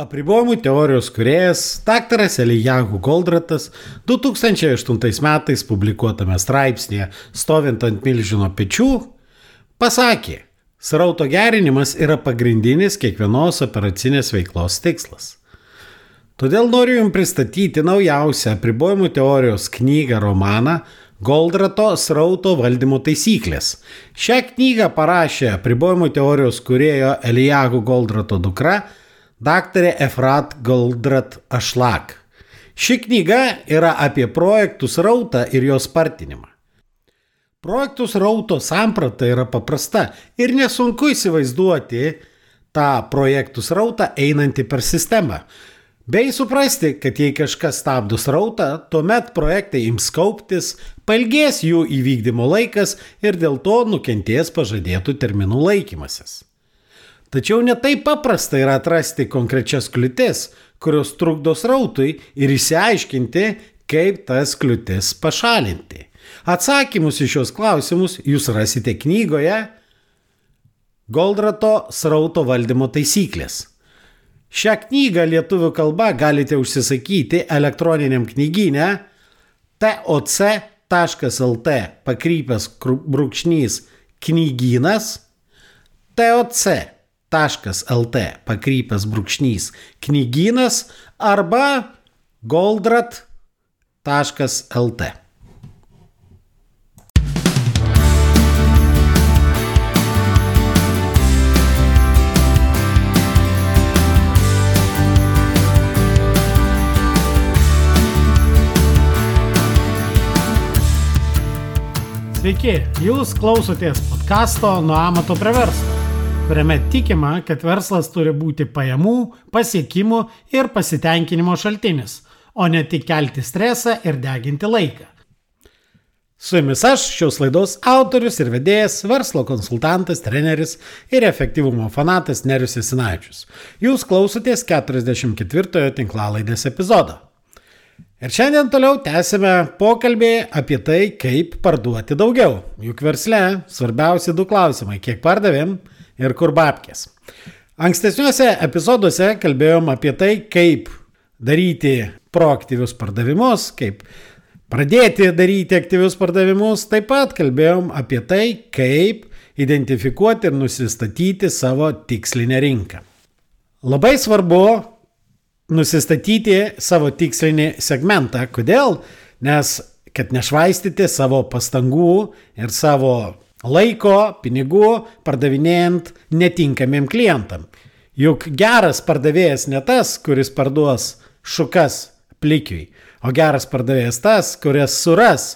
Apribojimų teorijos kuriejas dr. Elijahu Goldratas 2008 metais publikuotame straipsnėje Stovint ant milžino pečių pasakė, srauto gerinimas yra pagrindinis kiekvienos operacinės veiklos tikslas. Todėl noriu Jums pristatyti naujausią apribojimų teorijos knygą romaną Goldrato srauto valdymo taisyklės. Šią knygą parašė apribojimų teorijos kuriejo Elijahu Goldrato dukra daktarė Efrat Goldrat Ašlak. Ši knyga yra apie projektų srautą ir jos spartinimą. Projektų srauto samprata yra paprasta ir nesunku įsivaizduoti tą projektų srautą einantį per sistemą. Bei suprasti, kad jei kažkas stabdo srautą, tuomet projektai ims kauptis, palgės jų įvykdymo laikas ir dėl to nukentės pažadėtų terminų laikymasis. Tačiau netai paprasta yra atrasti konkrečias kliūtis, kurios trukdo srautui ir įsiaiškinti, kaip tas kliūtis pašalinti. Atsakymus į šios klausimus jūs rasite knygoje Goldrato srauto valdymo taisyklės. Šią knygą lietuvių kalba galite užsisakyti elektroniniam knyginė toc.lt pakrypęs brūkšnys knygynas toc lt pakrypęs brūkšnys knygynas arba goldrat.lt. Sveiki, jūs klausotės podkasto Nuo amato prie verslo kuriame tikima, kad verslas turi būti pajamų, pasiekimų ir pasitenkinimo šaltinis, o ne tik kelti stresą ir deginti laiką. Su jumis aš, šios laidos autorius ir vedėjas, verslo konsultantas, treneris ir efektyvumo fanatas Nerius Esinaičius. Jūs klausotės 44-ojo tinklalaidės epizodo. Ir šiandien toliau tęsime pokalbį apie tai, kaip parduoti daugiau. Juk versle svarbiausi du klausimai - kiek pardavėm ir kur babkės. Ankstesniuose epizoduose kalbėjom apie tai, kaip daryti proaktyvius pardavimus, kaip pradėti daryti aktyvius pardavimus. Taip pat kalbėjom apie tai, kaip identifikuoti ir nusistatyti savo tikslinę rinką. Labai svarbu nusistatyti savo tikslinį segmentą. Kodėl? Nes kad nešvaistyti savo pastangų ir savo laiko, pinigų pardavinėjant netinkamiem klientam. Juk geras pardavėjas ne tas, kuris parduos šukas plikiui, o geras pardavėjas tas, kuris suras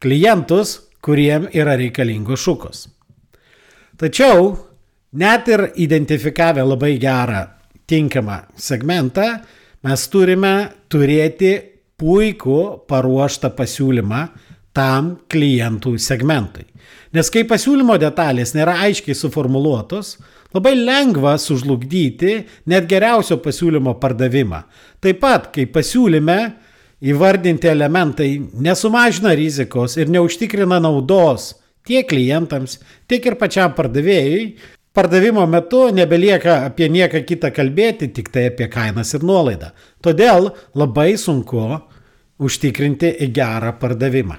klientus, kuriem yra reikalingos šukos. Tačiau net ir identifikavę labai gerą tinkamą segmentą, mes turime turėti puikų paruoštą pasiūlymą tam klientų segmentui. Nes kai pasiūlymo detalės nėra aiškiai suformuoluotos, labai lengva sužlugdyti net geriausio pasiūlymo pardavimą. Taip pat, kai pasiūlyme įvardinti elementai nesumažina rizikos ir neužtikrina naudos tiek klientams, tiek ir pačiam pardavėjui, pardavimo metu nebelieka apie nieką kitą kalbėti, tik tai apie kainas ir nuolaidą. Todėl labai sunku užtikrinti gerą pardavimą.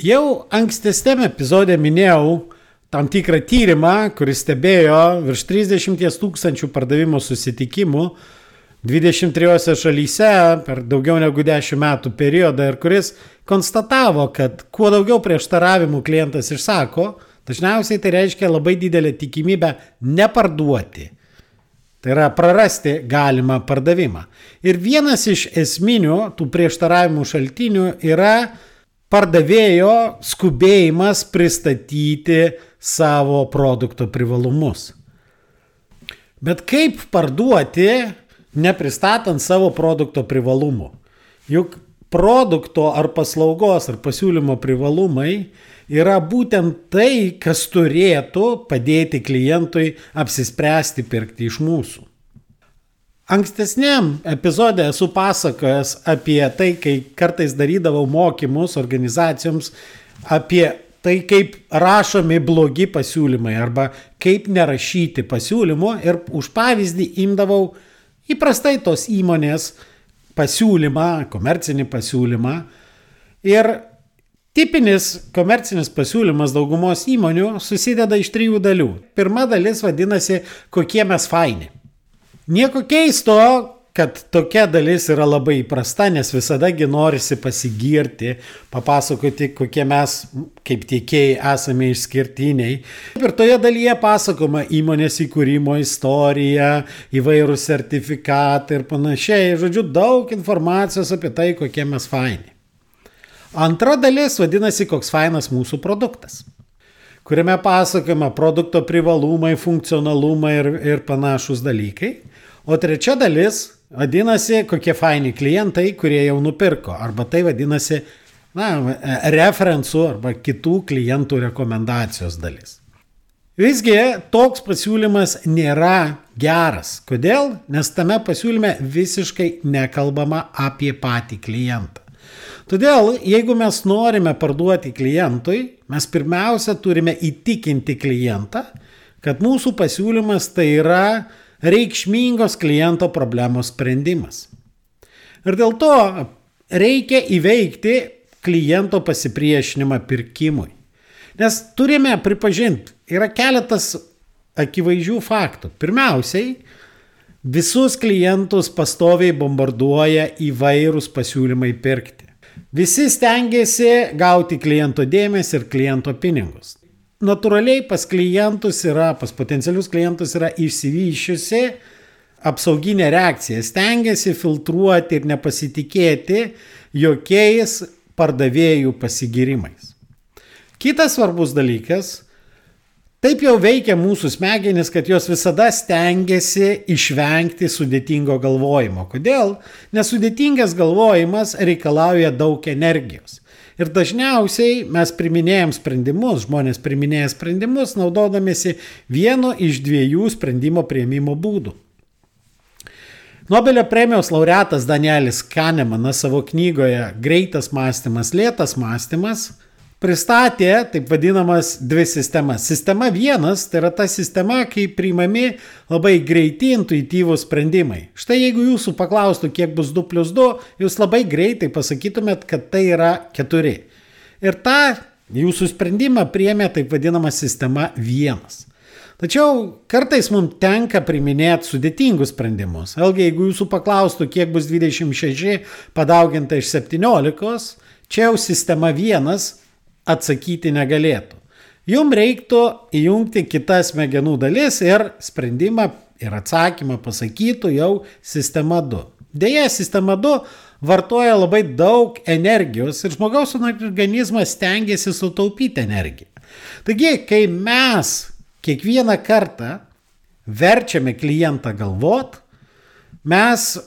Jau ankstesnėme epizode minėjau tam tikrą tyrimą, kuris stebėjo virš 30 tūkstančių pardavimo susitikimų 23 šalyse per daugiau negu 10 metų periodą ir kuris konstatavo, kad kuo daugiau prieštaravimų klientas išsako, dažniausiai tai reiškia labai didelę tikimybę neparduoti. Tai yra prarasti galimą pardavimą. Ir vienas iš esminių tų prieštaravimų šaltinių yra pardavėjo skubėjimas pristatyti savo produkto privalumus. Bet kaip parduoti, nepristatant savo produkto privalumų? Juk produkto ar paslaugos ar pasiūlymo privalumai yra būtent tai, kas turėtų padėti klientui apsispręsti pirkti iš mūsų. Ankstesniam epizode esu pasakojęs apie tai, kai kartais darydavau mokymus organizacijoms apie tai kaip rašomi blogi pasiūlymai arba kaip nerašyti pasiūlymų ir už pavyzdį imdavau įprastai tos įmonės pasiūlymą, komercinį pasiūlymą ir tipinis komercinis pasiūlymas daugumos įmonių susideda iš trijų dalių. Pirma dalis vadinasi, kokie mes faini. Nieko keisto, kad tokia dalis yra labai įprasta, nes visadagi norisi pasigirti, papasakoti, kokie mes kaip tiekėjai esame išskirtiniai. Ir toje dalyje pasakoma įmonės įkūrimo istorija, įvairūs sertifikatai ir panašiai. Žodžiu, daug informacijos apie tai, kokie mes faini. Antra dalis vadinasi, koks fainas mūsų produktas kuriame pasakojama produkto privalumai, funkcionalumai ir, ir panašus dalykai. O trečia dalis Vadinasi, kokie faini klientai, kurie jau nupirko. Arba tai vadinasi, na, referencų arba kitų klientų rekomendacijos dalis. Visgi toks pasiūlymas nėra geras. Kodėl? Nes tame pasiūlyme visiškai nekalbama apie patį klientą. Todėl, jeigu mes norime parduoti klientui, mes pirmiausia turime įtikinti klientą, kad mūsų pasiūlymas tai yra reikšmingos kliento problemos sprendimas. Ir dėl to reikia įveikti kliento pasipriešinimą pirkimui. Nes turime pripažinti, yra keletas akivaizdžių faktų. Pirmiausiai, visus klientus pastoviai bombarduoja įvairūs pasiūlymai pirkti. Visi stengiasi gauti kliento dėmesį ir kliento pinigus natūraliai pas klientus yra, pas potencialius klientus yra išsivyščiusi apsauginė reakcija. Stengiasi filtruoti ir nepasitikėti jokiais pardavėjų pasigirimais. Kitas svarbus dalykas Taip jau veikia mūsų smegenis, kad jos visada stengiasi išvengti sudėtingo galvojimo. Kodėl? Nes sudėtingas galvojimas reikalauja daug energijos. Ir dažniausiai mes priminėjom sprendimus, žmonės priminėja sprendimus, naudodamėsi vieno iš dviejų sprendimo prieimimo būdų. Nobelio premijos laureatas Danielis Kanemanas savo knygoje Greitas mąstymas, lėtas mąstymas pristatė taip vadinamas dvi sistemas. Sistema vienas tai yra ta sistema, kai priimami labai greiti intuityvūs sprendimai. Štai jeigu jūsų paklaustų, kiek bus 2 plus 2, jūs labai greitai pasakytumėt, kad tai yra 4. Ir tą jūsų sprendimą priemė taip vadinama sistema vienas. Tačiau kartais mums tenka priminėti sudėtingus sprendimus. Vėlgi, jeigu jūsų paklaustų, kiek bus 26 padauginta iš 17, čia jau sistema vienas atsakyti negalėtų. Jums reiktų įjungti kitas smegenų dalis ir sprendimą ir atsakymą pasakytų jau sistema 2. Deja, sistema 2 vartoja labai daug energijos ir žmogaus organizmas stengiasi sutaupyti energiją. Taigi, kai mes kiekvieną kartą verčiame klientą galvot, mes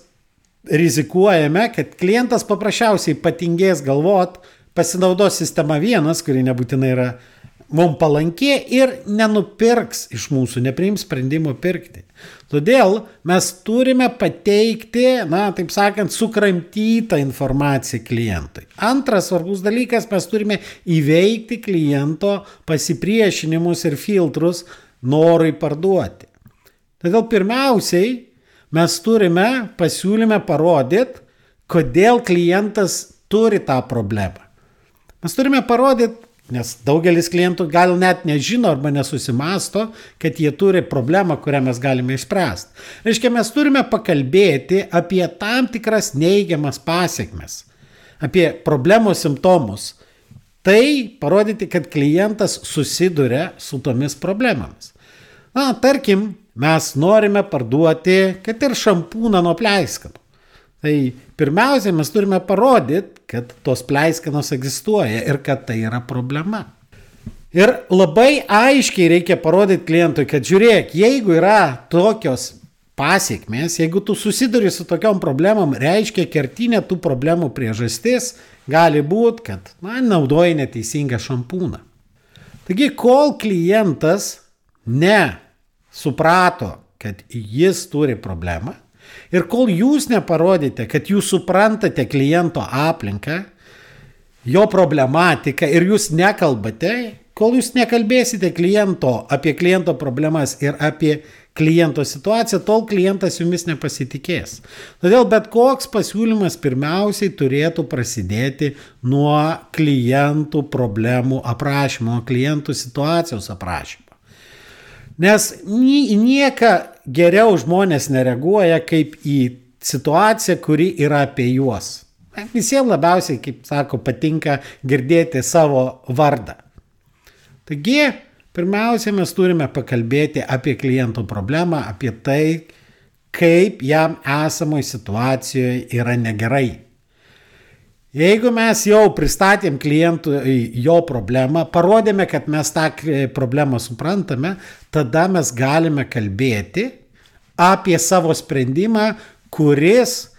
rizikuojame, kad klientas paprasčiausiai patingės galvot, pasinaudos sistema vienas, kuri nebūtinai yra mums palanki ir nenupirks iš mūsų, nepriims sprendimo pirkti. Todėl mes turime pateikti, na, taip sakant, sukramtytą informaciją klientui. Antras svarbus dalykas, mes turime įveikti kliento pasipriešinimus ir filtrus norui parduoti. Todėl pirmiausiai mes turime pasiūlyme parodyti, kodėl klientas turi tą problemą. Mes turime parodyti, nes daugelis klientų gal net nežino arba nesusimasto, kad jie turi problemą, kurią mes galime išspręsti. Reiškia, mes turime pakalbėti apie tam tikras neigiamas pasiekmes, apie problemos simptomus. Tai parodyti, kad klientas susiduria su tomis problemomis. Na, tarkim, mes norime parduoti, kad ir šampūną nuo pleiskanų. Tai pirmiausia, mes turime parodyti, kad tos pleiskanos egzistuoja ir kad tai yra problema. Ir labai aiškiai reikia parodyti klientui, kad žiūrėk, jeigu yra tokios pasiekmes, jeigu tu susiduri su tokiom problemom, reiškia kertinė tų problemų priežastis gali būti, kad, na, naudoji neteisingą šampūną. Taigi, kol klientas ne suprato, kad jis turi problemą, Ir kol jūs neparodėte, kad jūs suprantate kliento aplinką, jo problematiką ir jūs nekalbate, kol jūs nekalbėsite kliento apie kliento problemas ir apie kliento situaciją, tol klientas jumis nepasitikės. Todėl bet koks pasiūlymas pirmiausiai turėtų prasidėti nuo klientų problemų aprašymo, nuo klientų situacijos aprašymo. Nes į nieką geriau žmonės nereaguoja kaip į situaciją, kuri yra apie juos. Visiems labiausiai, kaip sako, patinka girdėti savo vardą. Taigi, Pirmiausia, mes turime pakalbėti apie kliento problemą, apie tai, kaip jam esamoje situacijoje yra negerai. Jeigu mes jau pristatėm klientui jo problemą, parodėme, kad mes tą problemą suprantame, tada mes galime kalbėti apie savo sprendimą, kuris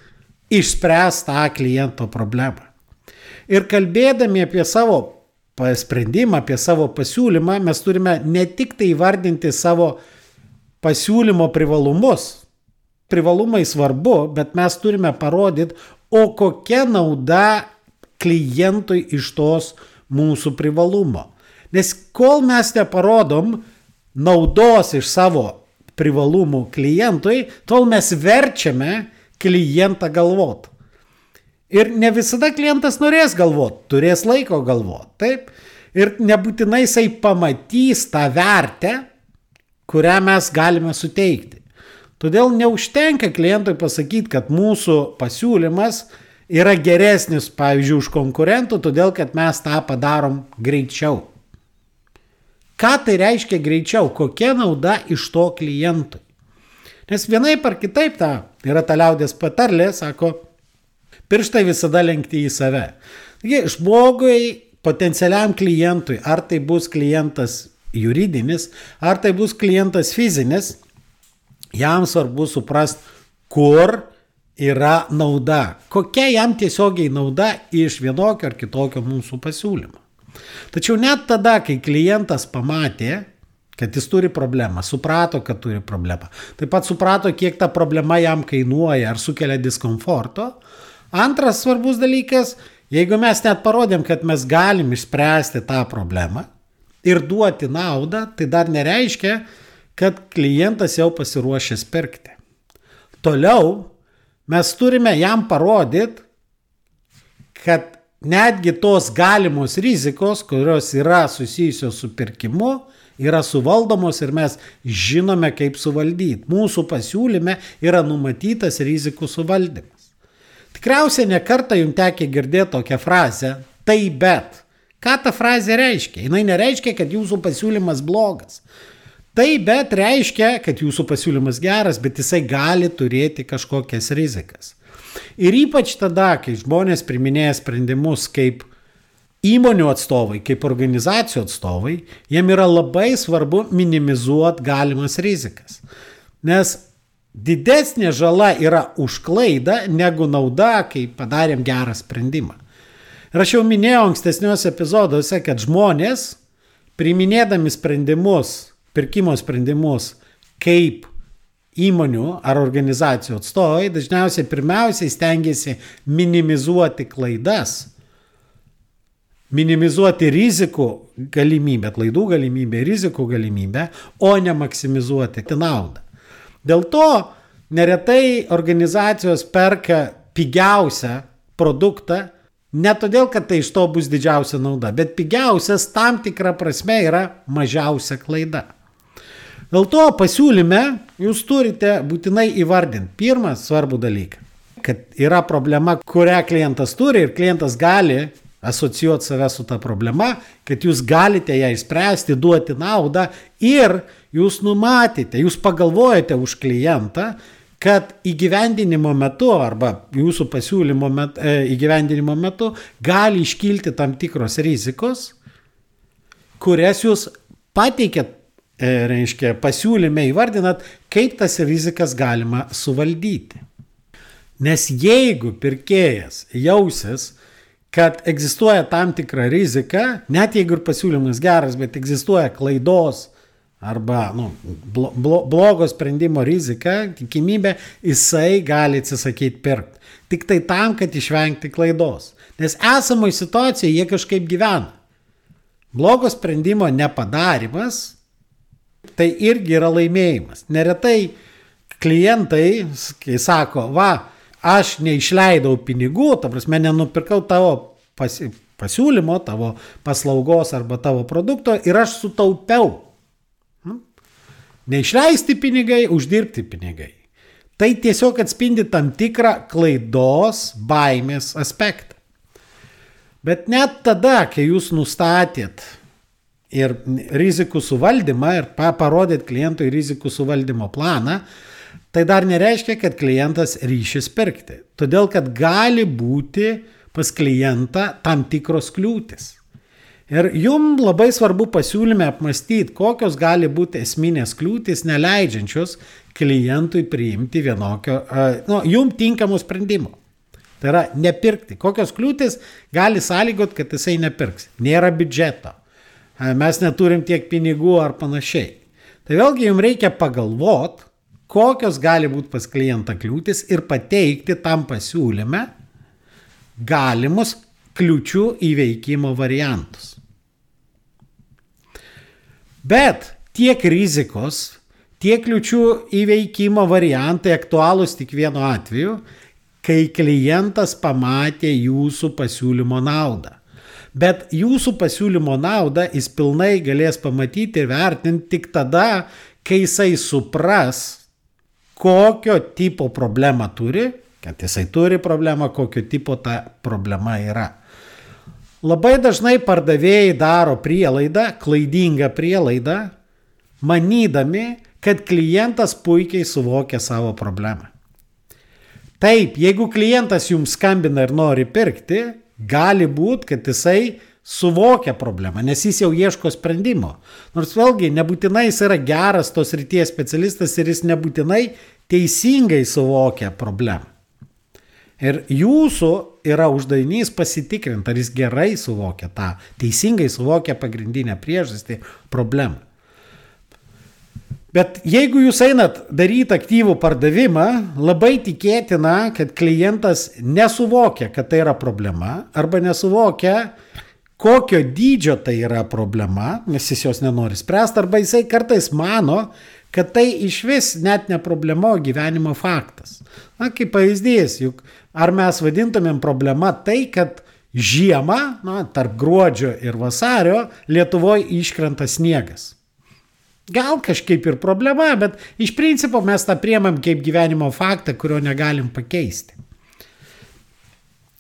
išspręs tą kliento problemą. Ir kalbėdami apie savo sprendimą, apie savo pasiūlymą, mes turime ne tik tai įvardinti savo pasiūlymo privalumus. Privalumai svarbu, bet mes turime parodyti, o kokia nauda klientui iš tos mūsų privalumo. Nes kol mes neparodom naudos iš savo privalumų klientui, tol mes verčiame klientą galvoti. Ir ne visada klientas norės galvoti, turės laiko galvoti, taip? Ir nebūtinai jisai pamatys tą vertę, kurią mes galime suteikti. Todėl neužtenka klientui pasakyti, kad mūsų pasiūlymas yra geresnis, pavyzdžiui, už konkurentų, todėl kad mes tą padarom greičiau. Ką tai reiškia greičiau? Kokia nauda iš to klientui? Nes vienaip ar kitaip ta yra ta liaudės patarlė, sako, Pirštai visada lenkti į save. Taigi, žmogui, potencialiam klientui, ar tai bus klientas juridinis, ar tai bus klientas fizinis, jam svarbu suprasti, kur yra nauda, kokia jam tiesiogiai nauda iš vienokio ar kitokio mūsų pasiūlymo. Tačiau net tada, kai klientas pamatė, kad jis turi problemą, suprato, kad turi problemą, taip pat suprato, kiek ta problema jam kainuoja ar sukelia diskomforto, Antras svarbus dalykas, jeigu mes net parodėm, kad mes galim išspręsti tą problemą ir duoti naudą, tai dar nereiškia, kad klientas jau pasiruošęs pirkti. Toliau mes turime jam parodyti, kad netgi tos galimos rizikos, kurios yra susijusios su pirkimu, yra suvaldomos ir mes žinome, kaip suvaldyti. Mūsų pasiūlyme yra numatytas rizikų suvaldymas. Tikriausiai nekartą jums tekė girdėti tokią frazę - tai bet. Ką ta frazė reiškia? Jis nereiškia, kad jūsų pasiūlymas blogas. Tai bet reiškia, kad jūsų pasiūlymas geras, bet jisai gali turėti kažkokias rizikas. Ir ypač tada, kai žmonės priminėja sprendimus kaip įmonių atstovai, kaip organizacijų atstovai, jiem yra labai svarbu minimizuoti galimas rizikas. Nes didesnė žala yra už klaidą negu nauda, kai padarėm gerą sprendimą. Ir aš jau minėjau ankstesniuose epizoduose, kad žmonės, priminėdami sprendimus, pirkimo sprendimus, kaip įmonių ar organizacijų atstovai, dažniausiai pirmiausiai stengiasi minimizuoti klaidas, minimizuoti rizikų galimybę, klaidų galimybę, rizikų galimybę, o ne maksimizuoti naudą. Dėl to neretai organizacijos perka pigiausią produktą, ne todėl, kad tai iš to bus didžiausia nauda, bet pigiausias tam tikrą prasme yra mažiausia klaida. Dėl to pasiūlyme jūs turite būtinai įvardinti pirmą svarbų dalyką, kad yra problema, kurią klientas turi ir klientas gali asocijuoti save su ta problema, kad jūs galite ją išspręsti, duoti naudą ir jūs numatėte, jūs pagalvojate už klientą, kad įgyvendinimo metu arba jūsų pasiūlymo met, e, įgyvendinimo metu gali iškilti tam tikros rizikos, kurias jūs pateikėt, reiškia, pasiūlyme įvardinat, kaip tas rizikas galima suvaldyti. Nes jeigu pirkėjas jausis, kad egzistuoja tam tikra rizika, net jeigu ir pasiūlymas geras, bet egzistuoja klaidos arba nu, blo, blo, blogo sprendimo rizika, tikimybė, jisai gali atsisakyti pirkti. Tik tai tam, kad išvengti klaidos. Nes esamoje situacijoje jie kažkaip gyvena. Blogo sprendimo nepadarimas, tai irgi yra laimėjimas. Neretai klientai, kai sako, va, aš neišleidau pinigų, ta prasme, nenupirkau tavo pasi, pasiūlymo, tavo paslaugos arba tavo produkto ir aš sutaupiau. Hm? Neišleisti pinigai, uždirbti pinigai. Tai tiesiog atspindi tam tikrą klaidos, baimės aspektą. Bet net tada, kai jūs nustatėt ir rizikų suvaldymą ir parodėt klientui rizikų suvaldymo planą, tai dar nereiškia, kad klientas ryšys pirkti. Todėl, kad gali būti pas klientą tam tikros kliūtis. Ir jum labai svarbu pasiūlyme apmastyti, kokios gali būti esminės kliūtis, neleidžiančios klientui priimti vienokio, nu, jum tinkamo sprendimo. Tai yra nepirkti. Kokios kliūtis gali sąlygot, kad jisai nepirks. Nėra biudžeto. Mes neturim tiek pinigų ar panašiai. Tai vėlgi jums reikia pagalvot, kokios gali būti pas klientą kliūtis ir pateikti tam pasiūlyme galimus kliučių įveikimo variantus. Bet tiek rizikos, tiek kliučių įveikimo variantai aktualūs tik vienu atveju, kai klientas pamatė jūsų pasiūlymo naudą. Bet jūsų pasiūlymo naudą jis pilnai galės pamatyti ir vertinti tik tada, kai jisai supras, kokio tipo problemą turi, kad jisai turi problemą, kokio tipo ta problema yra. Labai dažnai pardavėjai daro prielaidą, klaidingą prielaidą, manydami, kad klientas puikiai suvokia savo problemą. Taip, jeigu klientas jums skambina ir nori pirkti, gali būti, kad jisai suvokia problemą, nes jis jau ieško sprendimo. Nors vėlgi, nebūtinai jis yra geras tos ryties specialistas ir jis nebūtinai teisingai suvokia problemą. Ir jūsų yra uždavinys pasitikrinti, ar jis gerai suvokia tą, teisingai suvokia pagrindinę priežastį problemą. Bet jeigu jūs einat daryti aktyvų pardavimą, labai tikėtina, kad klientas nesuvokia, kad tai yra problema, arba nesuvokia, kokio dydžio tai yra problema, nes jis jos nenori spręsti, arba jisai kartais mano, kad tai iš vis net ne problema, o gyvenimo faktas. Na, kaip pavyzdys, juk ar mes vadintumėm problema tai, kad žiemą, na, tarp gruodžio ir vasario Lietuvoje iškrenta sniegas. Gal kažkaip ir problema, bet iš principo mes tą priemam kaip gyvenimo faktą, kurio negalim pakeisti.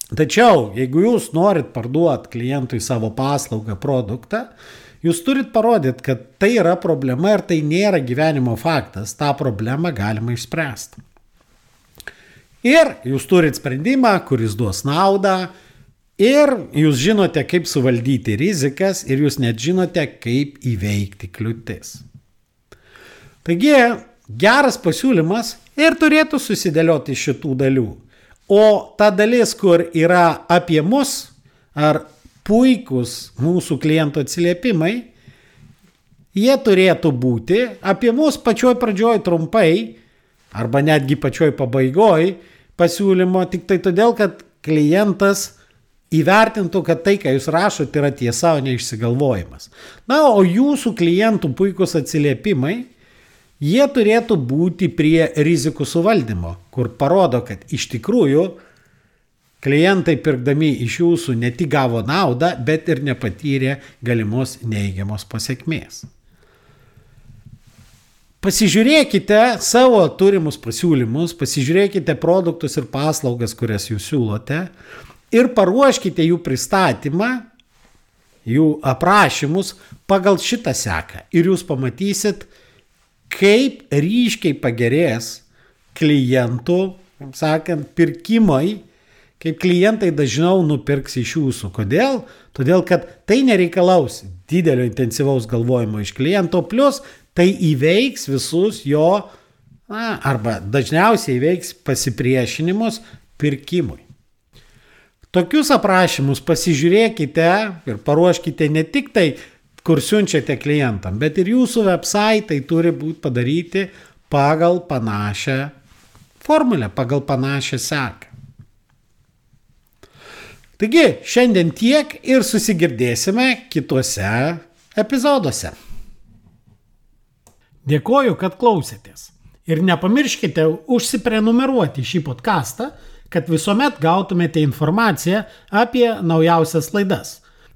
Tačiau, jeigu jūs norit parduoti klientui savo paslaugą, produktą, jūs turit parodyti, kad tai yra problema ir tai nėra gyvenimo faktas, tą problemą galima išspręsti. Ir jūs turit sprendimą, kuris duos naudą, ir jūs žinote, kaip suvaldyti rizikas, ir jūs net žinote, kaip įveikti kliūtis. Taigi, geras pasiūlymas ir turėtų susidėlioti šitų dalių. O ta dalis, kur yra apie mus ar puikus mūsų klientų atsiliepimai, jie turėtų būti apie mus pačioj pradžioj trumpai arba netgi pačioj pabaigoj pasiūlymo, tik tai todėl, kad klientas įvertintų, kad tai, ką jūs rašote, yra tiesa, o ne išsigalvojimas. Na, o jūsų klientų puikus atsiliepimai jie turėtų būti prie rizikų suvaldymo, kur parodo, kad iš tikrųjų klientai pirkdami iš jūsų ne tik gavo naudą, bet ir nepatyrė galimos neigiamos pasiekmės. Pasižiūrėkite savo turimus pasiūlymus, pasižiūrėkite produktus ir paslaugas, kurias jūs siūlote ir paruoškite jų pristatymą, jų aprašymus pagal šitą seką. Ir jūs pamatysit, kaip ryškiai pagerės klientų, kaip sakant, pirkimai, kaip klientai dažniau nupirks iš jūsų. Kodėl? Todėl, kad tai nereikalaus didelio intensyvaus galvojimo iš kliento, plus tai įveiks visus jo, na, arba dažniausiai įveiks pasipriešinimus pirkimui. Tokius aprašymus pasižiūrėkite ir paruoškite ne tik tai kur siunčiate klientam, bet ir jūsų websaitai turi būti padaryti pagal panašią formulę, pagal panašią seką. Taigi, šiandien tiek ir susigirdėsime kituose epizoduose. Dėkoju, kad klausėtės. Ir nepamirškite užsiprenumeruoti šį podcastą, kad visuomet gautumėte informaciją apie naujausias laidas.